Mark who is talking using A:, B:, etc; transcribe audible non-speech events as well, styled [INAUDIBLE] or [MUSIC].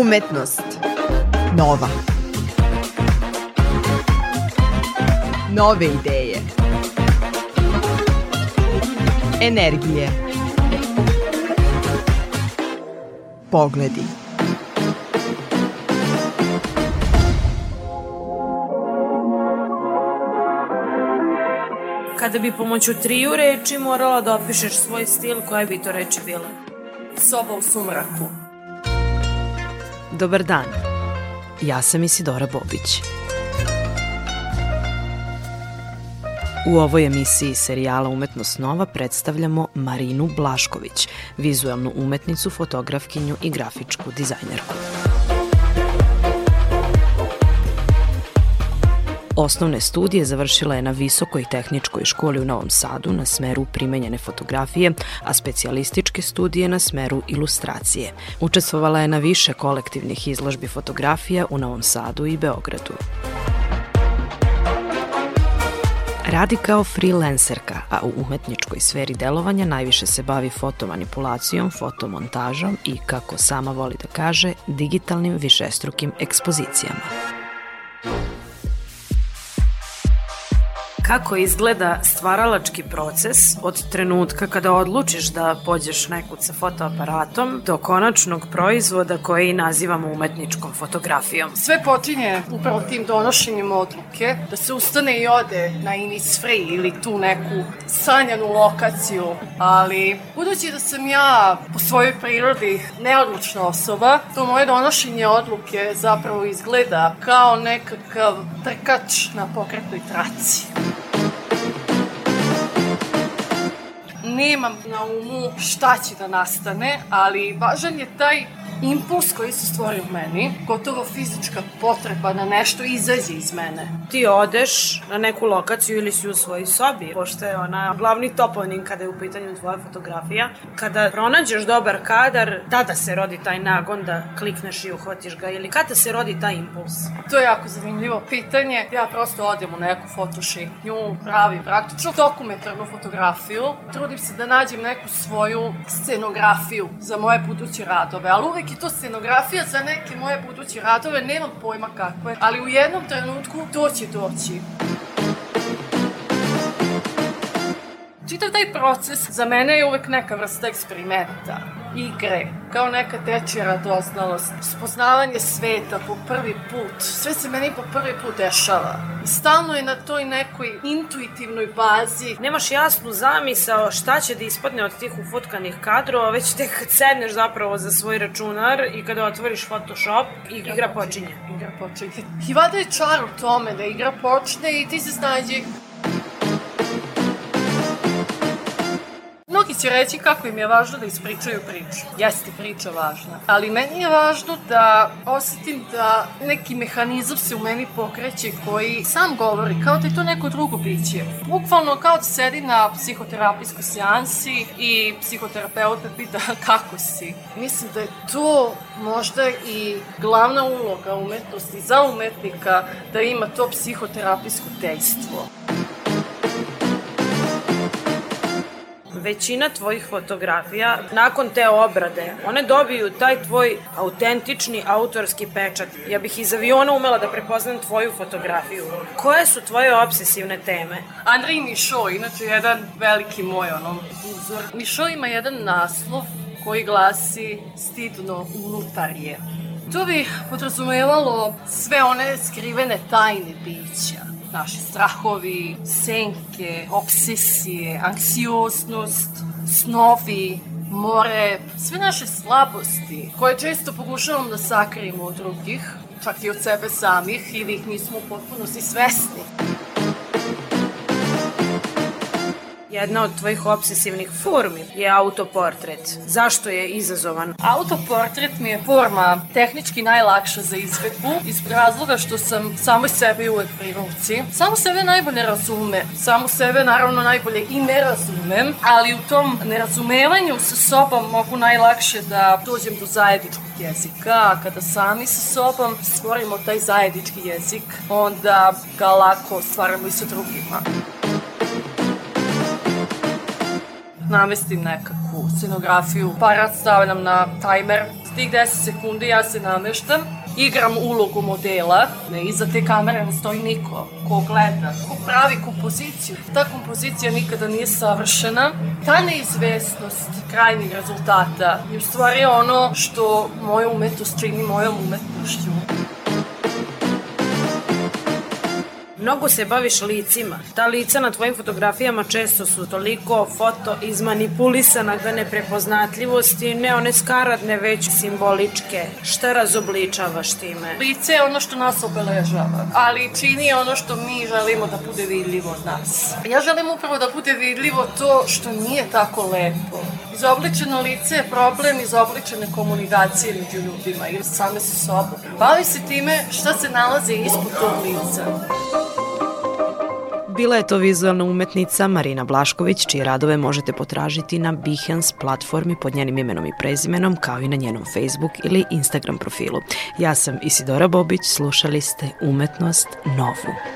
A: Umetnost. Nova. Nove ideje. Energije. Pogledi.
B: Kada bi pomoću triju reči morala da opišeš svoj stil, koje bi to reči bile?
C: Soba u sumraku.
D: Dobar dan. Ja sam Isidora Bobić. U ovoj emisiji serijala Umetnost Nova predstavljamo Marinu Blašković, vizualnu umetnicu, fotografkinju i grafičku dizajnerku. Osnovne studije završila je na Visokoj tehničkoj školi u Novom Sadu na smeru primenjene fotografije, a specijalističke studije na smeru ilustracije. Učestvovala je na više kolektivnih izložbi fotografija u Novom Sadu i Beogradu. Radi kao freelancerka, a u umetničkoj sferi delovanja najviše se bavi fotomanipulacijom, fotomontažom i, kako sama voli da kaže, digitalnim višestrukim ekspozicijama.
B: Kako izgleda stvaralački proces od trenutka kada odlučiš da pođeš nekud sa fotoaparatom do konačnog proizvoda koji nazivamo umetničkom fotografijom?
C: Sve počinje upravo tim donošenjem odluke da se ustane i ode na Innisfree ili tu neku sanjanu lokaciju, ali budući da sam ja po svojoj prirodi neodlučna osoba, to moje donošenje odluke zapravo izgleda kao nekakav trkač na pokretnoj traci. Nemam na umu šta će da nastane, ali važan je taj impuls koji se stvori u meni, gotovo fizička potreba da nešto izađe iz mene.
B: Ti odeš na neku lokaciju ili si u svojoj sobi, pošto je ona glavni toponim kada je u pitanju tvoja fotografija. Kada pronađeš dobar kadar, tada se rodi taj nagon da klikneš i uhvatiš ga ili kada se rodi taj impuls?
C: To je jako zanimljivo pitanje. Ja prosto odem u neku fotošetnju, pravim praktično dokumentarnu fotografiju. Trudim se da nađem neku svoju scenografiju za moje buduće radove, ali uvek je to scenografija za neke moje buduće radove, nemam pojma kakve, ali u jednom trenutku to će doći. Čitav taj proces za mene je uvek neka vrsta eksperimenta, igre, kao neka tečija radoznalost, spoznavanje sveta po prvi put. Sve se meni po prvi put dešava. I stalno je na toj nekoj intuitivnoj bazi.
B: Nemaš jasnu zamisao šta će da ispadne od tih ufotkanih kadrova, već tek kad sedneš zapravo za svoj računar i kada otvoriš Photoshop i igra počinje.
C: Igra počinje. I vada je čar u tome da igra počne i ti se snađi će reći kako im je važno da ispričaju priču. Jeste priča važna. Ali meni je važno da osetim da neki mehanizam se u meni pokreće koji sam govori kao da je to neko drugo biće. Bukvalno kao da sedi na psihoterapijskoj seansi i psihoterapeut me pita [LAUGHS] kako si. Mislim da je to možda i glavna uloga umetnosti za umetnika da ima to psihoterapijsko dejstvo.
B: Većina tvojih fotografija, nakon te obrade, one dobiju taj tvoj autentični autorski pečat. Ja bih iz aviona umela da prepoznam tvoju fotografiju. Koje su tvoje obsesivne teme?
C: Andrej Mišo, inače jedan veliki moj onom uzor. Mišo ima jedan naslov koji glasi Stidno unutarje. To bi podrazumevalo sve one skrivene tajne bića naši strahovi, senke, obsesije, anksioznost, snovi, more, sve naše slabosti koje često pokušavamo da sakrijemo od drugih, čak i od sebe samih ili ih nismo u potpunosti svesni.
B: Jedna od tvojih obsesivnih formi je autoportret. Zašto je izazovan?
C: Autoportret mi je forma tehnički najlakša za izvedbu iz razloga što sam samo sebe uvek pri ruci. Samo sebe najbolje razume. Samo sebe naravno najbolje i ne razumem, ali u tom nerazumevanju sa sobom mogu najlakše da dođem do zajedničkog jezika, kada sami sa sobom stvorimo taj zajednički jezik, onda ga lako stvaramo i sa drugima namestim nekakvu scenografiju, parat stavljam na tajmer, tih 10 sekundi ja se nameštam, igram ulogu modela, ne, iza te kamere ne stoji niko ko gleda, ko pravi kompoziciju. Ta kompozicija nikada nije savršena. Ta neizvesnost krajnih rezultata je u stvari ono što moja umetnost čini mojom umetnošću.
B: Mnogo se baviš licima. Ta lica na tvojim fotografijama često su toliko foto izmanipulisana da neprepoznatljivosti, ne one skaradne, već simboličke. Šta razobličavaš time?
C: Lice je ono što nas obeležava, ali čini ono što mi želimo da bude vidljivo od nas. Ja želim upravo da bude vidljivo to što nije tako lepo. Izobličeno lice je problem izobličene komunikacije među ljudima ili same sa sobom. Bavi se time šta se nalazi ispod tog lica.
D: Bila je to vizualna umetnica Marina Blašković, čije radove možete potražiti na Behance platformi pod njenim imenom i prezimenom, kao i na njenom Facebook ili Instagram profilu. Ja sam Isidora Bobić, slušali ste Umetnost Novu.